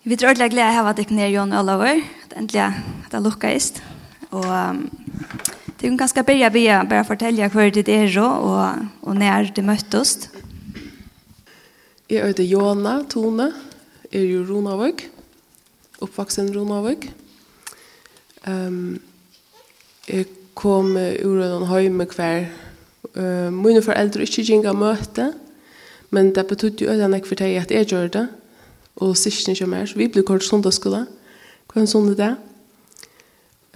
Vi tror ordentlig glede av at jeg nere Jon Olaver, er endelig at det lukket ist. Og um, det er ganske bedre å bare fortelle hva det er og, og når det møttes. Jeg heter Jona Tone, Jeg er jo Ronavøk, oppvaksen Ronavøk. Um, jeg kom ur en høyme hver. Uh, mine foreldre ikke gikk av møte, men det betydde jo øyne for deg at jeg gjør det og sysken kommer, så vi blir kort sundagsskolen. hva en sundag det.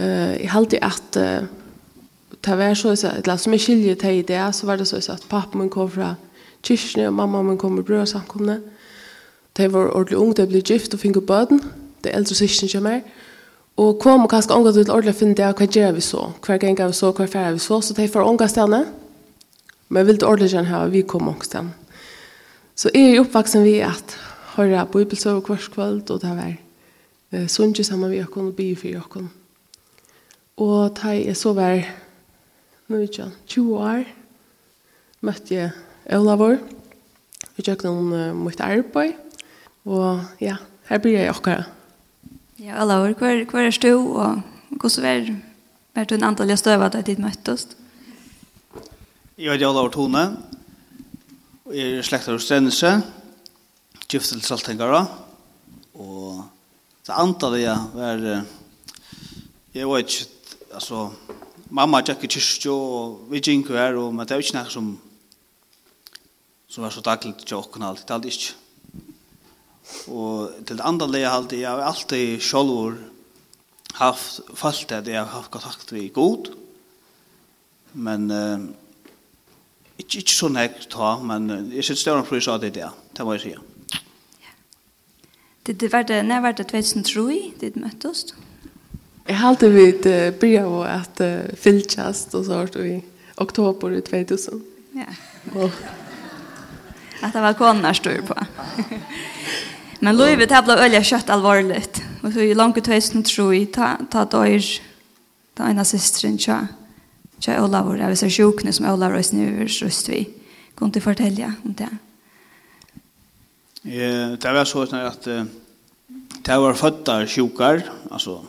Uh, jeg halte at uh, det var så, eller som jeg skiljer til i det, så var det så at pappa min kom fra kyrkene, og mamma min kom med brød og samkomne. De var ordentlig unge, de ble gift og fikk bøden, de eldre sysken kommer, og kom og kanskje omgå til ordentlig å finne det, hva gjør vi så, Hva gang vi så, Hva færre vi så, så de får omgå stedene, men jeg vil ordentlig gjerne ha, vi kom omgå stedene. Så jeg er oppvaksen ved at høre bibelsøv hver kveld, og det var eh, sunnkje sammen med dere og bi for dere. Og da jeg så var nå ikke, 20 år, møtte jeg Olavur, vi gjør noen uh, mot arbeid, og ja, her blir jeg akkurat. Ja, Olavur, hver, hver er du, og hvordan var, var du en antall jeg støvet at ditt møttes? Jeg heter Olavur Tone, og jeg er slekter hos Strennese, og til Saltengara. og det antallet jeg var, jeg var ikke, altså, mamma gikk i kyrkjø, og vi gikk her, og, men det var ikke noe som, som var så daglig til åkken alt, det aldri ikke. Og til det andre leia halde, jeg har alltid sjolvor haft, falt det, jeg har haft kontakt med god, men uh, ikke, ikke så nekt ta, men jeg synes det var en prøys av det, det må jeg sier. Det det var det när var det 2003 det möttes. Jag hade vi det börja och att filchast och så i oktober 2000. Ja. Att det var konar stor på. Men Louis det blev öliga kött allvarligt. Och så i långt 2003 ta ta dojs ta ena systern tja. Tja Olavur, jag vill säga sjukne som Olavur är nu röst vi. Kunde fortälja om det. Eh, det var så att Det var fötta sjukar, alltså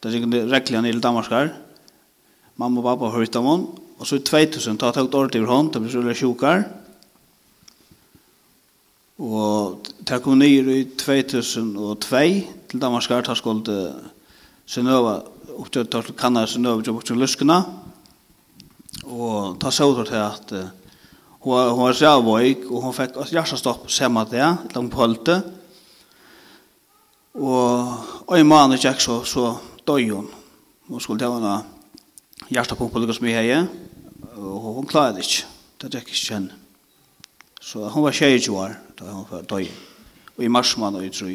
det är räckliga nere i Danmarkar. Mamma och pappa har hittat honom. Och så i 2000 har jag tagit ordet över honom, det blir så sjukar. Og det kom nyer i 2002 til Danmarkskart, har skålt Sønøva, opptøyt til Kanada Sønøva, til till Løskena. Og ta så ut til at hun var sjavvøyk, og hun fikk et hjertestopp sammen til det, langt på hølte. Og en mann er kjekk så, så døy hun. Hun skulle det henne hjertepump og som mye her. Og hun klarer det ikke. Det er ikke kjenne. Så hun var 22 år da hun var døy. Og i mars mann og i tru.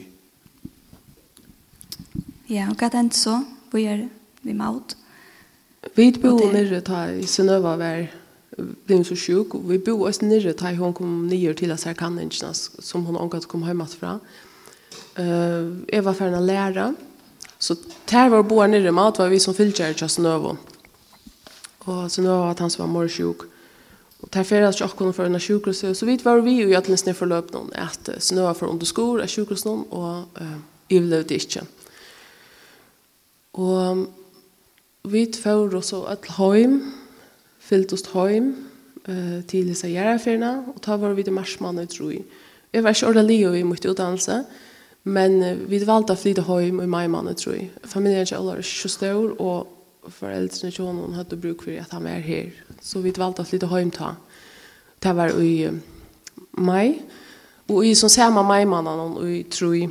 Ja, og hva er det så? Hvor gjør vi mat? Vi bor nere ta i Sønøva var blev så sjuk och vi bor oss nere ta i hun kom ner til oss här kan som hon angat kom hjemme att fra. Eh, jeg var ferdig å lære. Så där var boar nere med var vi som fylltjär just nu. Och så var att han som var morsjuk. Och där färdas jag också för en sjukhus så vidt var vi ju att nästan för löp någon att snöa för under skor är sjukhus någon och eh ivlade inte. Och vi tvår oss så att hem fyllt oss hem uh, till Sierra Ferna och ta var vi det marsmannen tror jag. Jag var så ordentlig, Leo vi mitt utdannelse. Men vi valgte att flytta hem i mai måned, tror jeg. Familjen är allra så stor och föräldrarna till honom hade bruk för att han var här. Så vi valgte att flytte hjem ta. Det var i maj. Och i som samme mai måned, och jeg tror jeg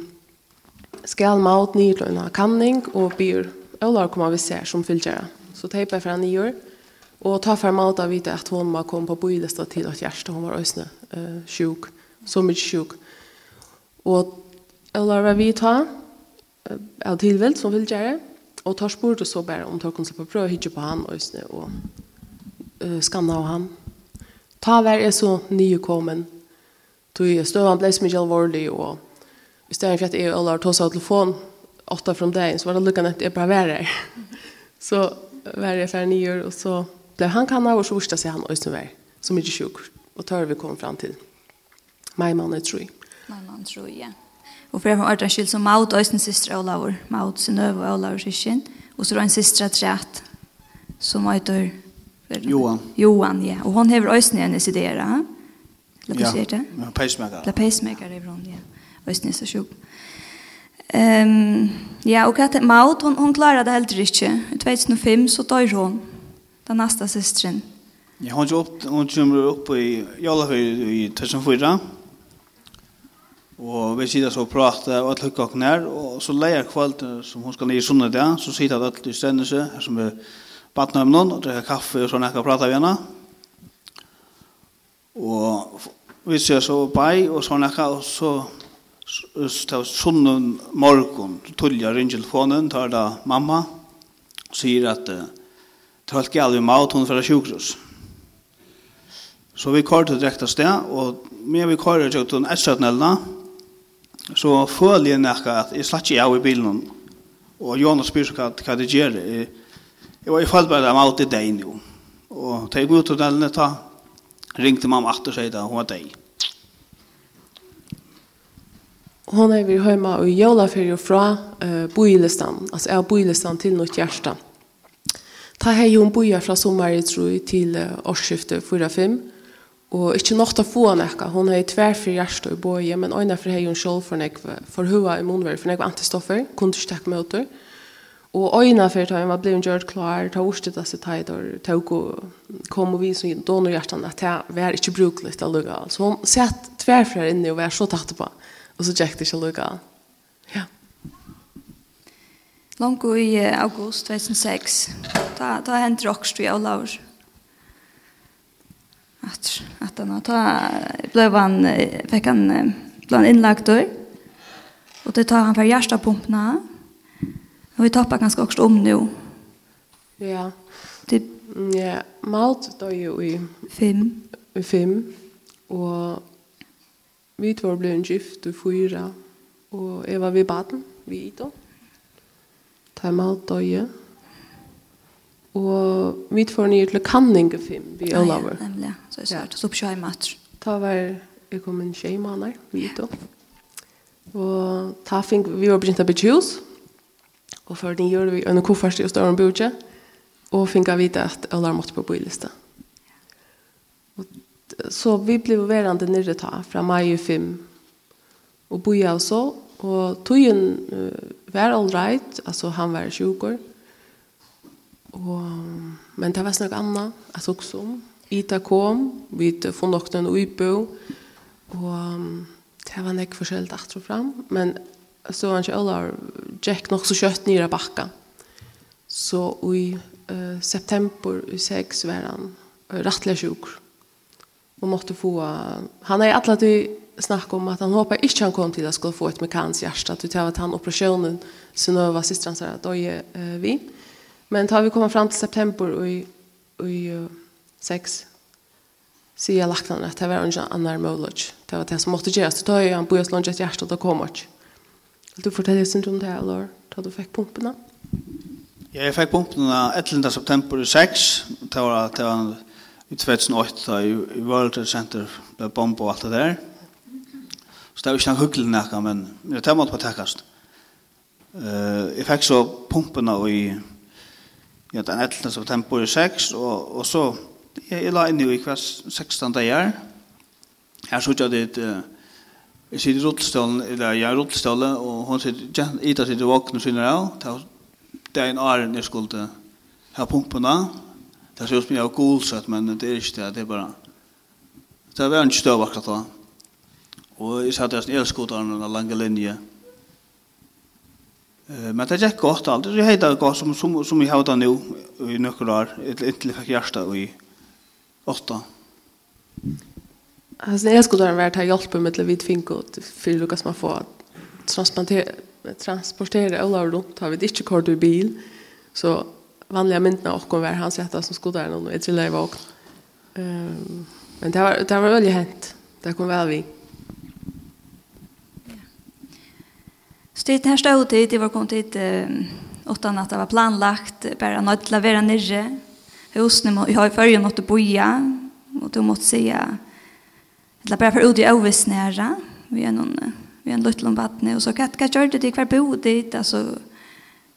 skal mat en kanning och byr allra kommer vi se som fylltjära. Så tejpar för han i år. Och ta fram allt av vite at hun var kom på bojlista til att hjärsta hun var ösne uh, sjuk. Så mycket sjuk. Och Eller var vi ta av tilvilt som vil gjøre, og tar spurt og så bare om tar konsert på prøve å hitje på han og snø og uh, skanna av han. Ta vær er så nye kommen, tog jeg støvann ble så mye alvorlig, og i stedet for at jeg eller tog seg telefon åtta fra dagen, så var det lykkende at jeg bare var her. så var jeg ferdig nye, og så ble han kanna, og så vurste seg han og snø vær, som ikke sjuk, og tar vi kom fram til. Mai mann tror tro. Mai mann tro, ja. Og for jeg var ordentlig skyld som Maud, og sin syster Olavur. Maud, sin øve og Olavur syskjen. Og så var en syster træt, som heter... Johan. Johan, ja. Og hun hever øyne hennes ideer, ha? La ja, det? ja, pacemaker. La pacemaker hever hun, ja. Øyne er så sjuk. Um, ja, og hva Katte Maud, hun, hun klarer det heller ikke. I 2005 så dør hun, den neste systeren. Ja, hun kommer opp i Jolafjord i 2004, Og vi sitter så og prater, og alle hukka okken her, og så leier kvalt, som hun skal nye sunne der, så sitter alle i stendelse, her som er badna om noen, og drikker kaffe, og sånn ekka prater vi henne. Og vi ser så bei, og sånn ekka, og så tar sunne morgon, tullja telefonen tar da mamma, og sier at det er alt galt vi mat, hun fra sjukhus. Så vi kvar til direkta sted, og med vi kvar til direkta sted, og vi kvar til sted, så føler jeg nekka at jeg slatt ikke av i bilen. Og Jonas spyr så hva hva det gjør. jeg, jeg var i fall bare av ute i deg nå. Og da jeg går ut til denne ta, ringte mamma at og sier at hun var deg. Hon er vi hjemme og jævla fyrir fra uh, boilistan, altså jeg har boilistan til noe hjerte. Ta hei hun boja fra sommer i tro til uh, årsskiftet 4-5, Og ikke nok til å få nekka. Hun har tvær for hjerte i boje, men øyne for hei hun selv for nekva, for hua i månver, for nekva antistoffer, kunne ikke takke med åter. Og øyne for da var blevet gjort klar, ta ordet av sitt tid, og ta og kom og vi som donor hjertan, at det var ikke brukelig til å lukke. Så hun satt tvær for her inne og var så tatt på, og så gikk det ikke å lukke. Ja. Långt i august 2006, da, da hendte Rockstry og Laur att att han ta blev han fick han bland inlagt då. Och det tar han för hjärtapumparna. Och vi tappar ganska också om nu. Ja. Det ja, malt då ju i fem i fem och vi två blev en gift och fyra och Eva vi baden, vi då. Ta malt då ju. Ja Og vi får nye til kanning film vi all over. Ja, nemlig. Så jeg svarte så på kjøy mat. Ta var jeg kom en tjej måneder, vi da. Og ta fink, vi var begynt å bli hus. Og for den gjorde vi en koffert i Østøren Bøtje. Og fink av vite at alle måtte på bylista. Og, så vi ble verande nere ta fra mai i film. Og boja og så. Og togjen uh, var all right. Altså han var sjukker. Mm Og, men det var snakk anna at også om. Ita kom, vi får nok den uibo, og det var nek forskjellig dagt og fram, men så var han ikke alle, Jack nok så kjøtt nyra bakka. Så i uh, september i 6 var han uh, rettelig sjuk, og måtte få, uh, han er i alle tog snakk om at han håper ikke han kom til at skulle få et mekansk hjerte, til at han operasjonen, så nå var systrens her, da er uh, vi. Uh, Men tar vi komma fram till september och i, i uh, sex så jag lagt han att det var en annan möjlighet. Det var det som måste göras. Så tar jag en bojas lunch ett hjärta och kommer. Vill du fortälla sin om det här, eller då du fick pumporna? Ja, jag fick pumpen 11. september 6. Det var, det var i 2008 i, i World Trade Center ble bomb och allt det där. Så det var ikke noe hyggelig näka, men det var mått på täckast. Uh, jeg fikk så pumpen i ja, den 11. september i 6, og, og så jeg, jeg la inn i hver 16. dager. Her så jeg det, jeg sitter i rullestålen, eller jeg er i rullestålen, og hun sitter, Ida sitter i våkne og synner av, det er en åren jeg skulle ha pumpene, det ser ut som jeg har gulsett, men det er ikke det, det er bare, det er bare en støv akkurat da. Og jeg satt i elskotaren, den lange linje, og Men det gikk godt alt. Det heita godt som, som, som vi hevda nå i nøkker år, inntil jeg fikk hjertet i åtta. Altså, jeg skulle ha vært her hjälpa med lite vid og for Lukas man får transportere transportera alla rundt, har vi ikke kort i bil så vanliga myndene och kom var hans hjärta som skulle där någon ett till lever och ehm men det var det var väl hänt det kom väl vi Så det här stod tid, det var kom tid utan att det var planlagt, bara något till att vara nere. Husen, jag har ju förrgen något att boja, och då måste säga, eller bara för ut i övisnära, vi är någon, vi är en liten vattne, och så kan jag göra det, kvar bo dit, alltså,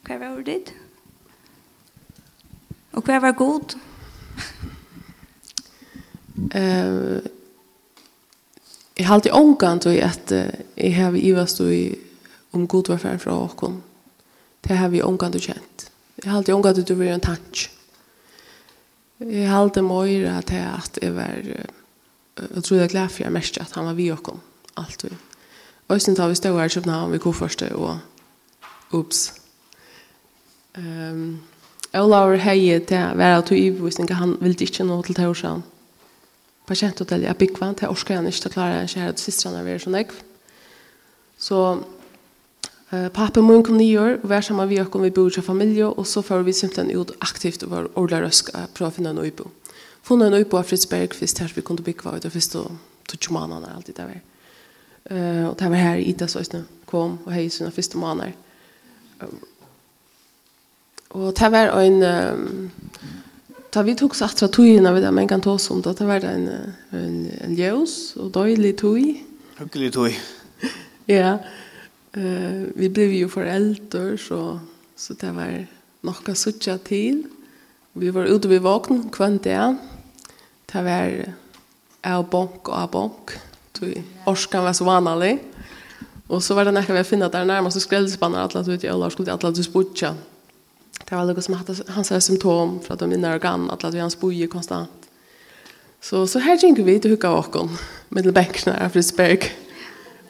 kvar var dit. Och kvar var god. Eh, jag har alltid omgått i att jag har ivast i om god var färd från åkon. Det har vi omgått och känt. Jag har alltid omgått att du var en tansch. Jeg har alltid mår att jag att var jeg tror jag glad for jeg mest at han var vi åkon. Alt vi. Og sen tar vi stå her här i vi kom først og ups. Um, Olaur heie til å være til ivvisning han ville ikke nå til Torsan. Pasienthotellet er byggvann til orskar han ikkje til å klare en kjære til siste han er så nekv. Så Uh, pappa mun kom nyår och var samma vi kom vi bor i familj och så får vi simpelthen ut aktivt och var ordla rösk att prova finna en öjbo. Funna en öjbo av Fritzberg Bergqvist här vi kunde bygga ut det först då tog månaderna alltid där. Eh och det var här Ida så snö kom och hej sina första månader. Och det var en um, Ta vi tog sagt att tog innan vi där men kan ta oss om det. Det var en en en ljus och dålig tog. Hyggelig tog. ja. Eh, vi blev ju föräldrar så så det var nokka sucha till. Vi var ute vid vakn kvant där. Det var av bank och av bank. Du orskan var så vanlig. Och så var det när vi finna där närmast skrällspannar alla så ut i alla skulle alla du sputcha. Det var något som hade hans symptom för att de mina organ att vi hans boje konstant. Så så här gick vi till hugga vakon med bänkarna i Frisberg.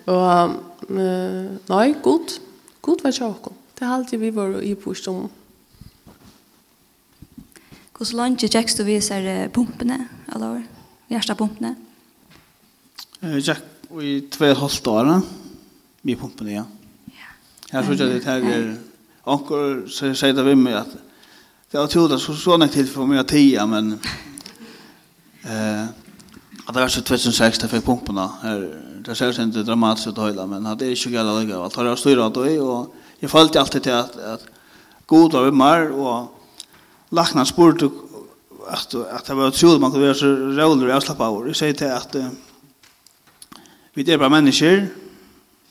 Och Uh, nei, god. God var ikke Det er alltid vi var i påstånd. Hvordan landet gikk du viser pumpene, eller hjertepumpene? Jeg gikk i tve og halvt år, vi pumpene, ja. Jeg tror ikke at det her er... Anker sier det ved meg at det var tydelig så sånn jeg til for mye tida, men... Eh, Att det var så 2006 jeg fikk pumpene. Her, Det ser sig inte dramatiskt ut hela men hade inte gälla lägga. Allt har jag styrat då i och jag följde alltid till att att god av mer och lackna sport att att det var otroligt man kunde göra så rolig jag slapp av. Jag säger till att vi är bara människor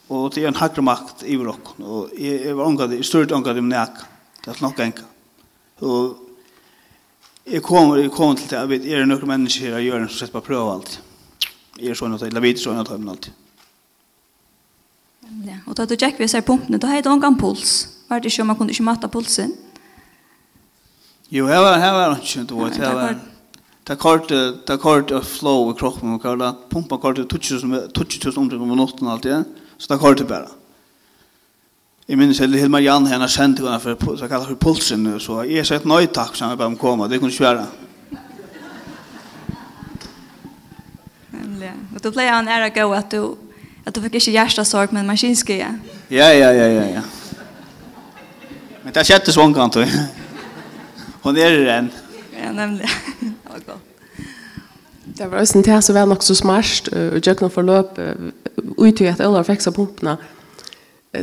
och det är en högre makt i vår och jag var ångad i stort ångad i min mnäk. Det är nog enka. Och Jeg kommer, jeg kommer til det, jeg vet, er det noen mennesker her i hjørnet som på prøve alt? Er sånn at jeg vet sånn at jeg vet alt? Ja, og da du tjekker vi ser punktene, da har jeg en puls. Var det ikke om man kunne ikke matte pulsen? Jo, her var, jeg var ikke, du vet, her var... Det kort det kort of flow i kroppen och kallar pumpa kort 2000 2000 omdrivningar på natten alltid. Så det kort det bara. Jeg minns heller Hilmar Jan henne sendte henne for, så kallar for pulsen, så jeg sa et nøy takk som jeg bare må komme, det kunne ikke være. Og då blev han ära gå att du att du fick inte hjärtasorg men maskinske, Ja, ja, ja, ja, ja. ja. Men det sjätte sån kan du. Hon är det än. Ja, nämligen. Det var gott. Det var ju inte så väl också smart och jag kan förlöp ut i att alla fixa pumparna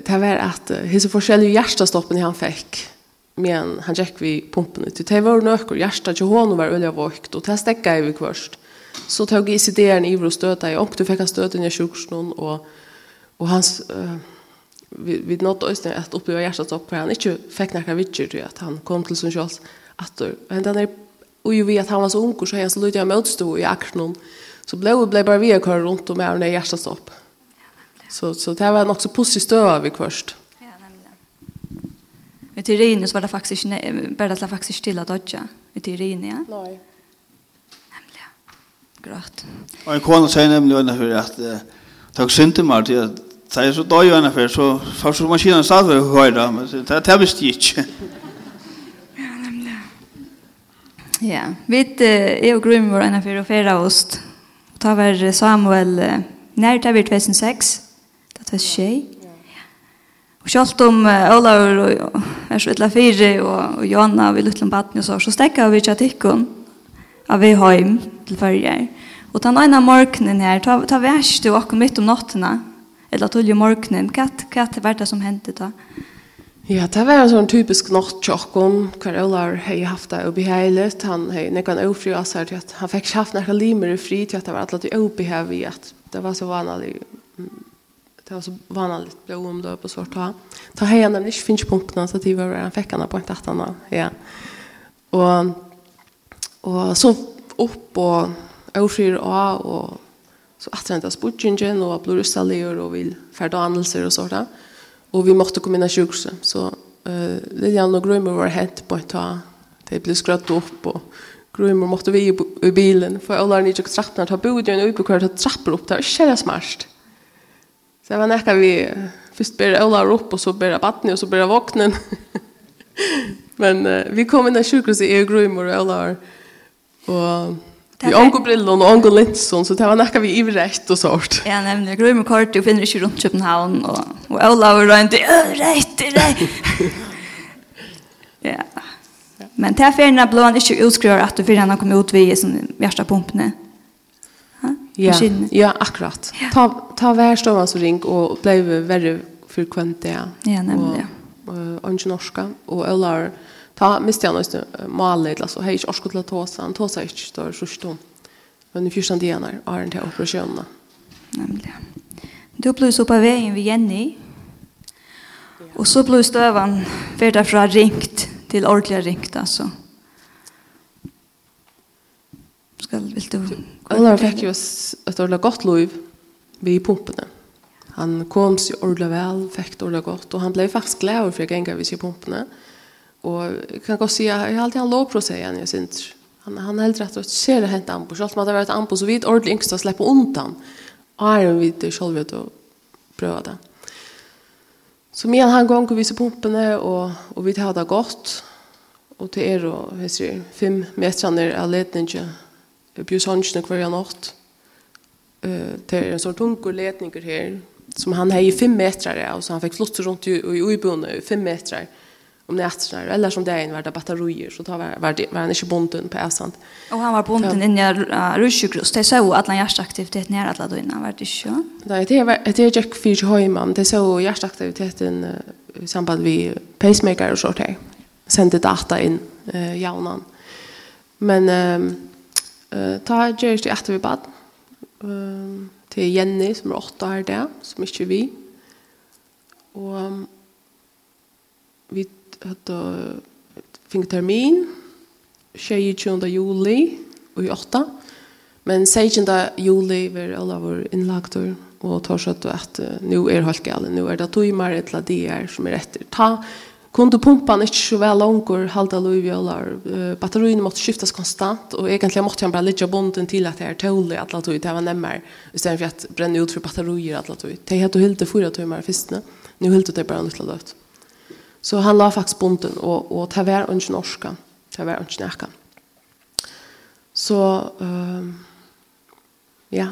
det var att hisse forskjellige hjertestoppen han fikk men han gick vi pumpen ut. Det var nökor hjärta till honom var ölja vågt och det stäckade vi kvörst. Så tog i sig i en ivro stöta i och du fick han stöten i sjuksnån och, och hans uh, vi nådde något östning att uppleva hjärtat upp han inte fick några vitser till att han kom till Sundsjölds att. Men den är och ju vet han var så ung och så han så lydde jag motstå i aktionen så blev det bara vi att runt och med när hjärtat upp. Så, så det var nok så positivt støv vi först. Ja, nämligen. Med teorien så var det faktiskt ikke, bare det faktiskt ikke til å dodge. I ja. Nej. Nemlig, Grått. Og en kone sier nemlig henne for at takk synte meg til at Det er så døy henne for, så får så maskinen stadig for å høre, men det er visst ikke. Ja, nemlig. Ja, vi er og grunn vår henne for å føre oss. Ta var Samuel, nær til 2006, det er skjei. Og selv om Olaur og er så ytla fire og, og Johanna vi om baden og så, så stekka vi ikke tikkun av vi heim til fyrir. Og ta ene morgenen her, ta, ta verst du akkur mitt om nattena, eller tullig morgenen, hva, hva var det som hendte da? Ja, det var en sånn typisk nattkjokken, hver Olar har haft det ubeheilet, han har nekkan ofri av seg til at han fikk haft nekka limer i fri til at det var alltid ubeheilig, at det var så vanlig det var så vanligt blå om det på svårt ha. Ta hej nämligen inte finns punkterna så det var en veckan på inte attarna. Ja. Och och så upp och ofrir och och så att det inte spudgingen och blodrustalier och vill fördanelser och sådär. Och vi måste komma in i sjukhuset så eh Lilian och Grömer var hett på ett tag. Det blev skratt upp och Grömer måste vi i bilen för alla ni inte trappor ta bod i en ubekvärt trappor upp där. Schysst smart. Så det var nekka vi først ber Ola opp, og så ber Batni, og så ber Våknen. Men uh, vi kom inn i sjukhuset i Grymor og Ola Og Vi ångår brillon og ångår linsen, så det var nekka vi ivrett og sånt. Ja, nämligen. Grym och kort, og finner ikke rundt København, og, og Ola och Rönt, rätt, rätt. ja. Men til ferien färgerna blå han ikke utskriver at du för han har kommit ut vid hjärsta pumpene. Ja, ja, akkurat. Ja. Ta, ta hver stående som ring og ble verre frekvent det. Ja, ja nemlig. Og, og ikke norske. Og eller, ta, miste han nøyeste malet, altså, hei ikke orske til å ta seg, han ta seg ikke større sørstånd. Men i første dagen er han til operasjonene. Nemlig. Du ble så på veien ved Jenny, og så ble støven ferdig fra ringt til ordentlig ringt, altså. Ja han fikk jo et ordentlig godt liv ved pumpene. Han kom seg ordentlig vel, fikk det ordentlig godt, og han ble faktisk glad for å gjenge ved pumpene. Og jeg kan godt si at jeg alltid han lov på seg igjen, jeg synes. Han, han heldur rett og ser det hent ambo. selv om det var et ambo så vidt ordentlig yngst å slippe undan. Og er vi det selv vet å prøve det. Så mye han gång och visar pumpene og, og vi tar det godt. Og til er og hur ser fem meter ner är ledningen bjøshansjene hver jeg nått. Det er en sånn tungur ledninger her, som han hei i fem meter av, så han fikk flott rundt i, i uiboende fem meter om nätterna, eller som det är en värda batterier, så tar var, var, var han inte bonden på äsand. Och han var bonden in i uh, Rushukross, det såg alla hjärtaktiviteten här alla då innan, var det så. Nej, det är, det är Jack Fyrch Høyman, det så hjärtaktiviteten uh, i samband med pacemaker och sånt här. Sände data in uh, jaunan. Men... Um, Eh ta gjør det etter vi bad. Ehm till Jenny som är åtta här där som ikke vi. Og vi hade fick termin 22. juli och i 8. Men 16. juli var alla vår inlagtor och tar så att nu er helt gale, nu är det tøymer ett eller annet som är rätt Ta kunde pumpan inte så väl långt halda lövjolar. Uh, batterin måste skiftas konstant och egentligen måste han bara lägga bonden till att det är tålig att låta ut. Det var nämmer istället för att bränna ut för batterier att låta ut. Det hade helt fyra timmar först. Nu helt det bara en liten löt. Så han la faktiskt bonden och, och ta vär och norska. Ta vär och inte. Så, uh, ja.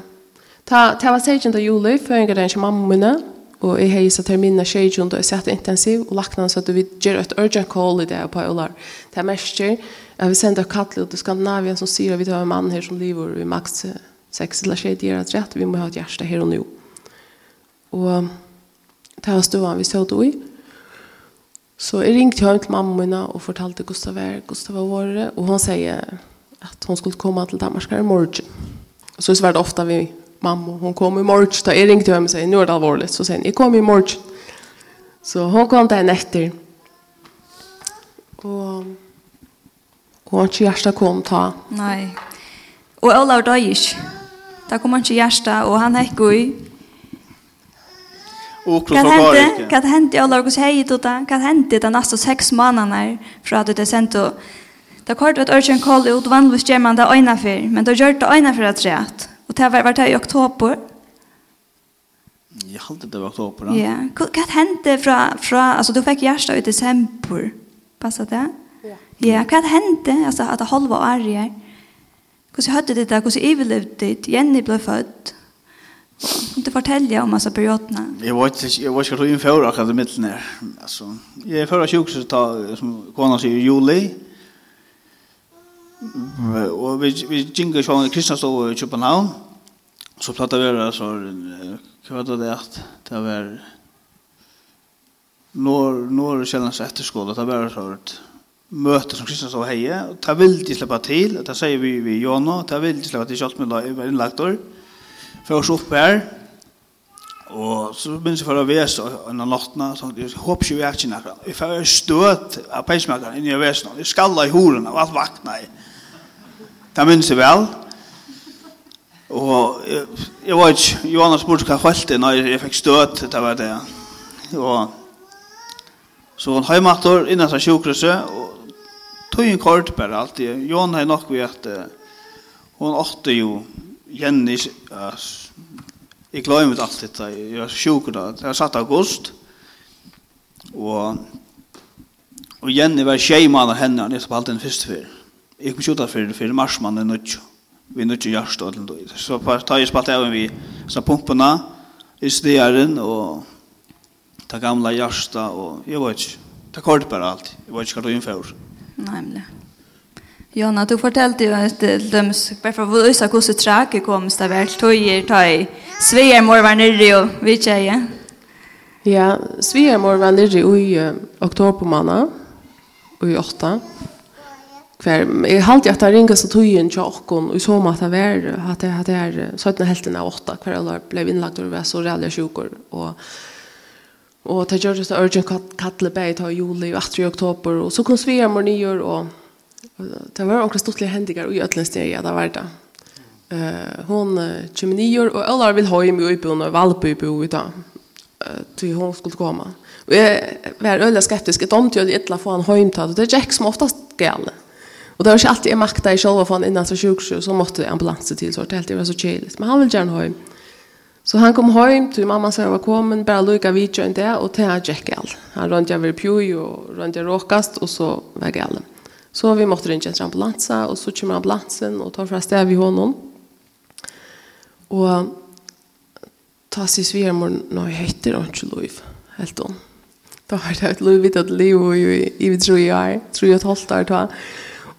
Ta, ta var sejtjent av juli för en grej som mamma minne. Og jeg har gitt terminen skjedjund og jeg satt intensiv, og lagt så at vi gjør et urgent call i det på Ølar. Det er mest at vi sender kattelig til Skandinavien som sier at vi tar en mann her som lever i maks 6 eller 6 år at rett, vi må ha et hjerte her og nå. Og det var stående vi stod i. Så jeg ringte hjem til mamma mine og fortalte Gustav er, Gustav var våre, og hun sier at hun skulle komme til Danmark her i morgen. Så det var det ofte vi mamma, hon kom i morgen, da jeg ringte henne og sier, nå er det alvorlig, så sier hun, jeg kom i morgen. Så hon kom den etter. Og, og hon ikke hjertet kom ta. Nei. Og Olav døg ikke. Da kom han ikke hjertet, og han hekk i. Och så var det. Vad hände alla hos hej då då? Vad hände de nästa sex månaderna från att det sent och Det kort vart örchen kall ut vann vars man det ena för, men då gjort det ena för att rätt. Och det var det i oktober. Jag hade det var oktober. Ja, yeah. vad hände från från alltså du fick hjärta i december. Passar det? Ja. Ja, vad hände alltså att halva år är. Hur så hade det där, hur så överlevde det? Jenny blev född. Kan du fortelle om altså perioderna? Jeg vet ikke, jeg vet ikke hva du innfører akkurat i midten her. Altså, jeg er sjuk så ta som kona sier, i juli. Mm og vi vi ginga sjón Kristian Kristnastov í København. Så prata vi där så kvar det at det var når, når kjellens efterskola det var så et møte som Kristnastov heje och det vil de slippe til, det sier vi i Jono, det vil de slippe til kjalt med var inlagt då för oss upp her, Og så minns jeg for å vese en av nattene, så jeg håper ikke vi er ikke nærkene. Jeg får støt av peismakeren inn i vesen, jeg skallet i horene, og alt vakna i. Det minns jeg vel. Og jeg, jeg var ikke, Johanna spurte hva holdt når jeg fikk støt, det var det. Og så hun heimator innan seg sjukhuset, og tog en kort bare alltid. Johanna er nok ved at hun åtte jo Jenny, uh, jeg glemmer alt dette, jeg var sjuk da, det var satt august, og, og Jenny var tjejmann av henne, han er på alt den første fyrt. Jeg kom skjuta for, for marsmannen nødt. Vi nødt til hjørst og alt. Så tar jeg spalt av vi så pumpene, i stjeren og ta gamla hjørsta og jeg vet ikke. Ta kort bare alt. Jeg vet ikke hva du innfører. Nei, men det. Jonna, du fortalte jo at de bare for å vise hvordan trake kom til vel. tøyer, tøy. Sveier mor var nere og vi tjeje. Ja, Sveier mor var nere i oktobermåned, og i åtta kvar är halt jag tar ringa så tog ju en chockon och så mat av är hade hade är så att helten av åtta kvar eller blev inlagt och var så rädda sjukor och och ta gjorde så urgent kattle bei ta juli och 8 oktober och så kom svigermor nyår och det var också stort händigar och i öllnsteg där var det Eh hon 29 år och alla vill ha i mig uppe under Valbybo utan till hon skulle komma. Och jag var öle skeptisk att om till illa få en hemtad Det det Jack som oftast gäller. Och det var inte alltid jag maktade själva från innan så sjukhus så måste ambulansen till så det helt det var så chiligt. Men han vill gärna hem. Så han kom hem till mamma sa jag var kommen bara lucka video inte där och ta Jackal. Han runt jag vill pju och runt jag råkast och så var galen. Så vi måste ringa en ambulans och så kommer ambulansen och tar fast där vi honom. Och ta sig svärmor när jag heter Angelov helt hon. Då har det ett liv vid att leva i i tror jag tror jag ett halvt år då.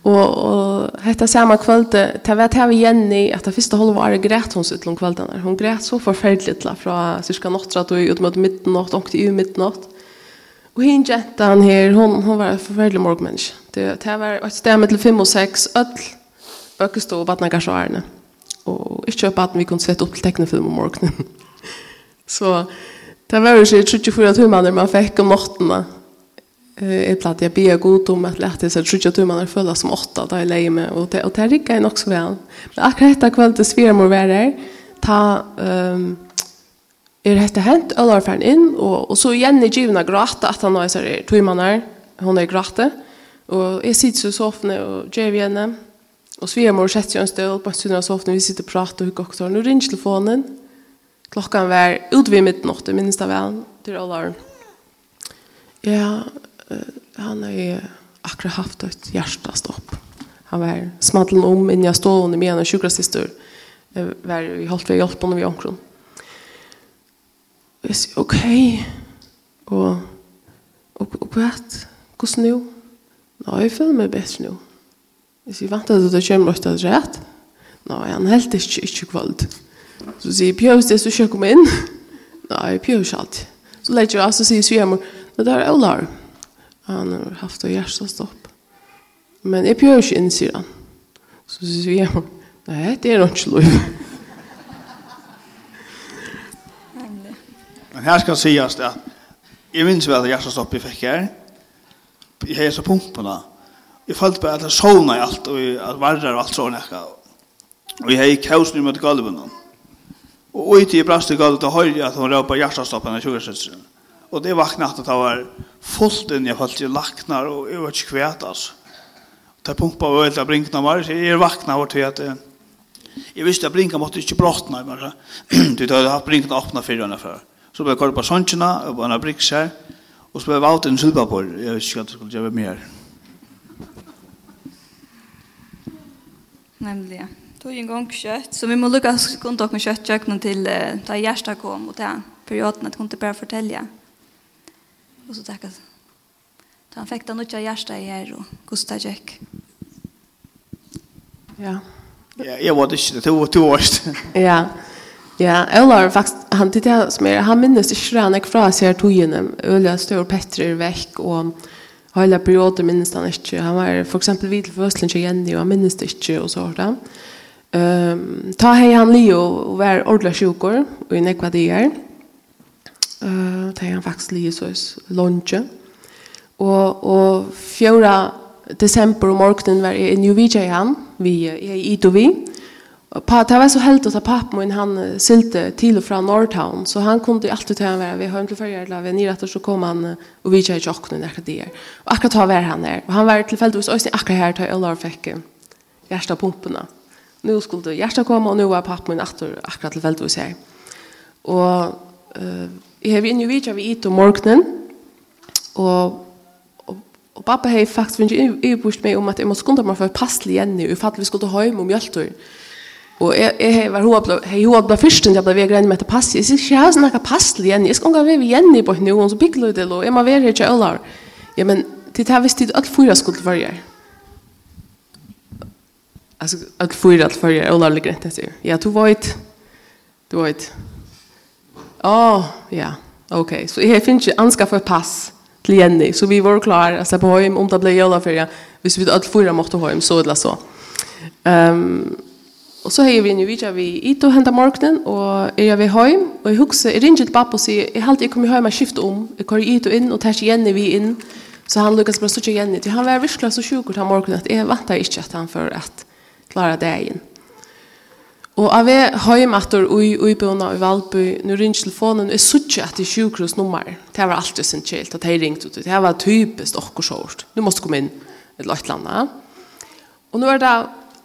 Og, og hetta sama kvöld, ta vet det vi Jenny, at det første halve året græt hun sitt om kvöldene. Hun græt så forferdelig til fra cirka nåttra til ut mot midnatt, og til midnatt. Og hin jentan her, hon, hon var en forferdelig morgmenneske. Det, det var et sted til 5 og 6, ødel, bøkestå og vattnagarsvarene. Og ikke kjøpe at vi kunne sette opp til teknefilm om morgenen. så det var jo ikke 24 timer man fikk om nåttene eh ett platt jag ber god om att lätta så tror jag att man som åtta där lägger mig och det och det rycker jag också väl. Men akkurat detta kväll till svärmor var där ta ehm är det hänt eller fan in och och så Jenny givna gråta att han har så där tror man är hon är gråta och är sitter så soffan och ger vi henne och svärmor sätter sig en stol på sin soffan vi sitter och pratar och också nu ringer telefonen klockan var ut vid midnatt minst av väl till alla Ja, han har ju akkurat haft ett hjärtastopp. Han var smadlen om innan jag stod under med en sjukrasister. sjukvårdssyster. Var vi hållt vi hjälp honom vid omkron. Jag sa okej. Okay. Och och och vad? Kus Nå, jeg føler meg bedre nå. Jeg sier, vant at du det kommer åt att rätt. Nej, han helt ikke, ikke kvalt. Så säger pjøs det så kör kom in. Nej, pjøs allt. Så lägger jag alltså säger svärmor. Det där är Olar. Han har haft en hjärtstopp. Men jag björs inte in, sier han. Så sier hon, nej, det är nog inte lov. Men här ska sägas att jag minns väl hjärtstopp jag fick här. Jag har så pumporna. Jag följde bara att jag sovna i allt och att varrar och allt sådana. Och jag har kaos nu mot golven. Och ut i brast i golvet och höjde att hon råpade hjärtstoppen av 20-sitsen. Og det vakna at det var fullt inn, jeg falt i laknar, og jeg var ikke kvæt, altså. Det pumpa var veldig brinkna var, så jeg vakna var til at jeg visste at brinka måtte ikke brottna, men du hadde hatt brinkna åpna fyrir henne før. Så ble jeg kort på sånnsjena, og på henne briks her, og så ble jeg valgt en sylpapur, jeg visste ikke at det skulle gjøre mer. Nemlig, ja. Det en gång kött, så vi må lukka kontakt med köttjöknen til da hjertet kom, og det perioden at hun ikke bare fortelja. Ja. Og så takk at han fikk den nødt av hjertet i her, og Gustav Jack. Ja. Ja, jeg var det ikke, det var to år. Ja, ja, Ola er faktisk, han til det som er, han minnes ikke han jeg fra seg togene, Øla står Petter vekk, og hele perioder minnes han ikke. Han var for eksempel vidt for Østland til Jenny, og han minnes det ikke, og så har han. Um, ta hei han li og vær ordla sjukor, og i nekva det er eh det han faktiskt lige så lunch och och fjärde december om morgonen var i New Vijay han vi i Itovi Pa, det var så helt att pappa min han sylte till och från Norrtown så han kunde ju alltid ta en vara vi har inte förrjärt la vi ner så kom han och vi gick också när det där. Och akkurat var han där och han var tillfälligt hos oss akkurat här till Ellar fick hjärta pumporna. Nu skulle hjärta komma och nu var pappa min åter akkurat tillfälligt hos sig. Och eh Jeg har inn i vidtja vi it om morgenen, og, og, og pappa har faktisk finnet ibursd meg om at jeg må skunda meg for passelig Jenny, og at vi skulle høyme om hjelter. Og jeg, jeg var hoa hei hoa bla fyrsten, jeg ble vei med til pass. Jeg sier, jeg har snakka passelig igjen. jeg skal unga være igjen i på nå, og så bygler det, og jeg må være her til Ølar. Ja, men det her visste jeg at alle fyra skulle vara. Alltså all fyra all fyra eller lägre det så. Ja, du vet. Du vet. Åh, ja. Okej, så jag finns ju anska för pass till Jenny. Så vi var klara att släppa hem om det blev jävla för jag. Hvis vi alla fyra måste hem så eller så. Ehm och så har vi nu vidare vi i och hända marknaden och är jag vid hem och jag huxar jag ringer till pappa och säger jag halt jag kommer hem och skifta om. Jag kör it och in och tar Jenny vi in. Så han lyckas bara stå Jenny. Han var verkligen så sjuk och ta morgonen att jag väntar inte att han för att klara dagen. Og av jeg heimatter ui uibona i Valby, nu ringer telefonen, er suttje at det er sjukhusnummer. Det var alltid sin kjelt at jeg ringte ut. Det var typisk okkur sjort. Nu måste komme inn et løyt landa. Og nu er det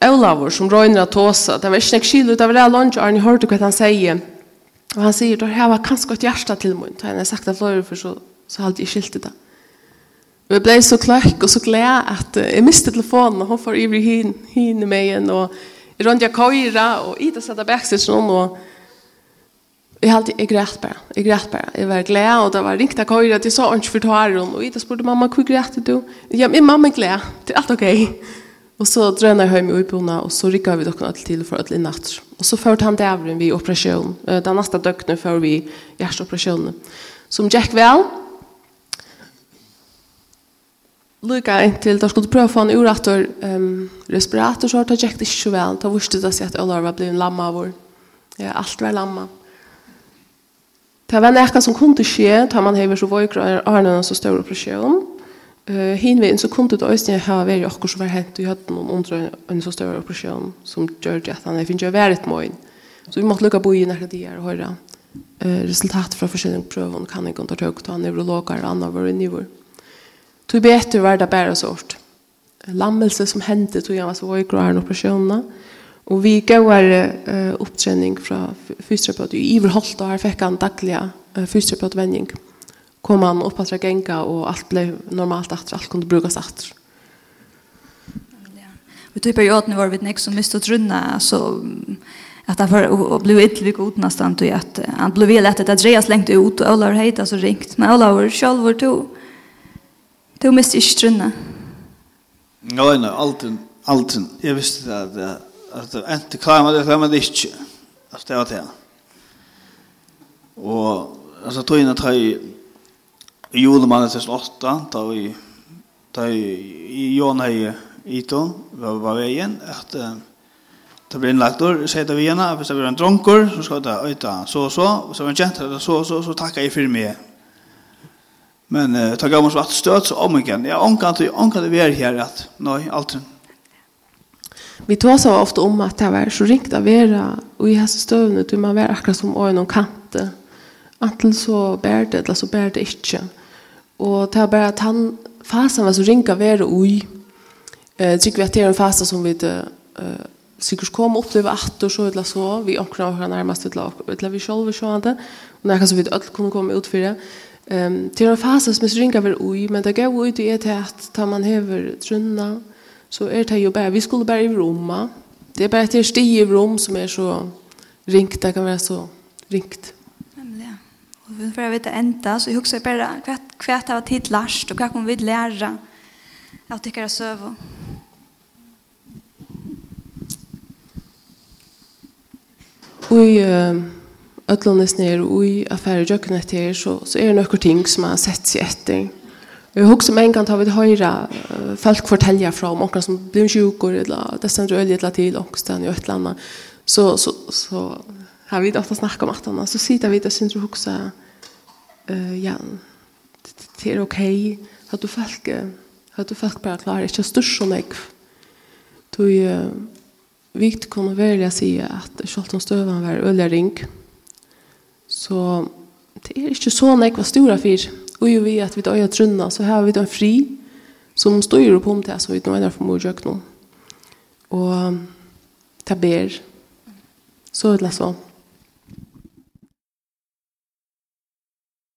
Olavur som røyner at tåsa. Det var ikke nek kilo, det var det lunge, Arne hørte hva han sier. Og han sier, det var kanskje et hjärsta til mun. Han har sagt at fløyre for så, så halte jeg skilt det. Og jeg ble så kløkk og så glad at jeg miste telefonen, og hun får ivrig hin, hin i meg igjen, og rundt jeg køyre, og i det satte backstage noen, og jeg halte, jeg greit bare, jeg greit bare. Jeg var glad, og det var ringt jeg køyre, det så ikke for tåren, og i det spurte mamma, hvor græt du? Ja, min mamma er glad, det er alt ok. Og så drønner jeg hjemme i bøna, og så rikket vi dere alt til for alt i natt. Og så førte han dævren vi operasjonen. Den neste døgnet før vi hjerteoperasjonen. Som gikk vel, Luka inntil da skulle prøve å få en urattor um, respirator, så har det ikke så vel. Da visste det seg at Ølar var blevet en lamma vår. Ja, alt var lamma. Det var nekka som kunne skje, da man hever så vøyker og Arne noen så større operasjon. Uh, Hinveien så kunne det også ha vært akkur som var hent i høtten om under en så større operasjon som gjør det at han finner ikke vært måin. Så vi måtte lukka bo i nekka her og høre uh, resultatet fra forskjellige prøver kan ikke ta tøk til han nevrologer og andre våre nivåer. Tog betur var det bare sort. Lammelse som hendte tog jeg var så i gråren operasjonene. Og vi gavar uh, opptrening fra fysioterapeut. I Iver Holt og her fikk han daglige uh, fysioterapeutvending. Kom han opp at genga og alt ble normalt etter. Alt kunne brukes etter. Vi tog i perioden var vi nek som mistet trunna. så att han för blev ytterlig god ut nästan att han blev väl att det drejas längt ut och Ola hejta så ringt men Ola var själv var to Du miste ikke trunne. Nei, nei, alltid, alltid. Jeg visste det at, at det enten klammer det, klammer det ikke. At det var det. Og, altså, tog inn at jeg i julemannen til 8, da vi, da i Jon Høye Ito, var, var veien, at det ble innlagt ord, jeg sier det vi igjen, hvis det blir en dronker, så skal det øyta så og så, og så var en kjent, så og så, så takker jeg for meg. Men eh, ta gav oss att så om igen. Jag ångkar inte, ångkar det vi är här att, nej, allt. Vi tar så ofta om att det var så riktigt av era och i hans stövn ut man var akkurat som ögon och kante. Antal så bär det eller så bär det inte. Och det var bara att han fasen var så ringa av era och i. Eh, tycker vi att det är en fasa som vi inte eh, sikkert kom upp till att och så eller så vi omkring av närmast eller vi själva så hade. Och när kanske vi öll kunde komma ut för det. Ehm till en fas som ringa väl oj men det går ut i ett att ta man över trunna så är det ju bara vi skulle bara i Roma. Det är bara ett stig i Rom som är så ringt det kan vara så ringt. Nämligen. Och vi får veta ända så jag husar bara kvätt kvätt av tid last och kan vi lära Jag tycker det söv. Oj eh ötlandes ner oj affärer jökna till så så är det några ting som man sett sig efter. Jag jag husker en gång tagit det höra folk fortälja från om några som blev sjuka eller det ständer öl lite till och också i Ötlanda. Så så så har vi ofta snackat om att så sitter vi där syns vi huxa eh ja det är okej att du folk att du folk bara klarar inte störst som jag. Du vi kunde välja sig att Charlton Stövan var ölring. Mm Så det er ikke så nekva stora fyr. Og jo vi at vi døy trunna, så har vi en fri som styr på om det, så vi døy er for mor jøk nå. Og ta ber. Så er det så.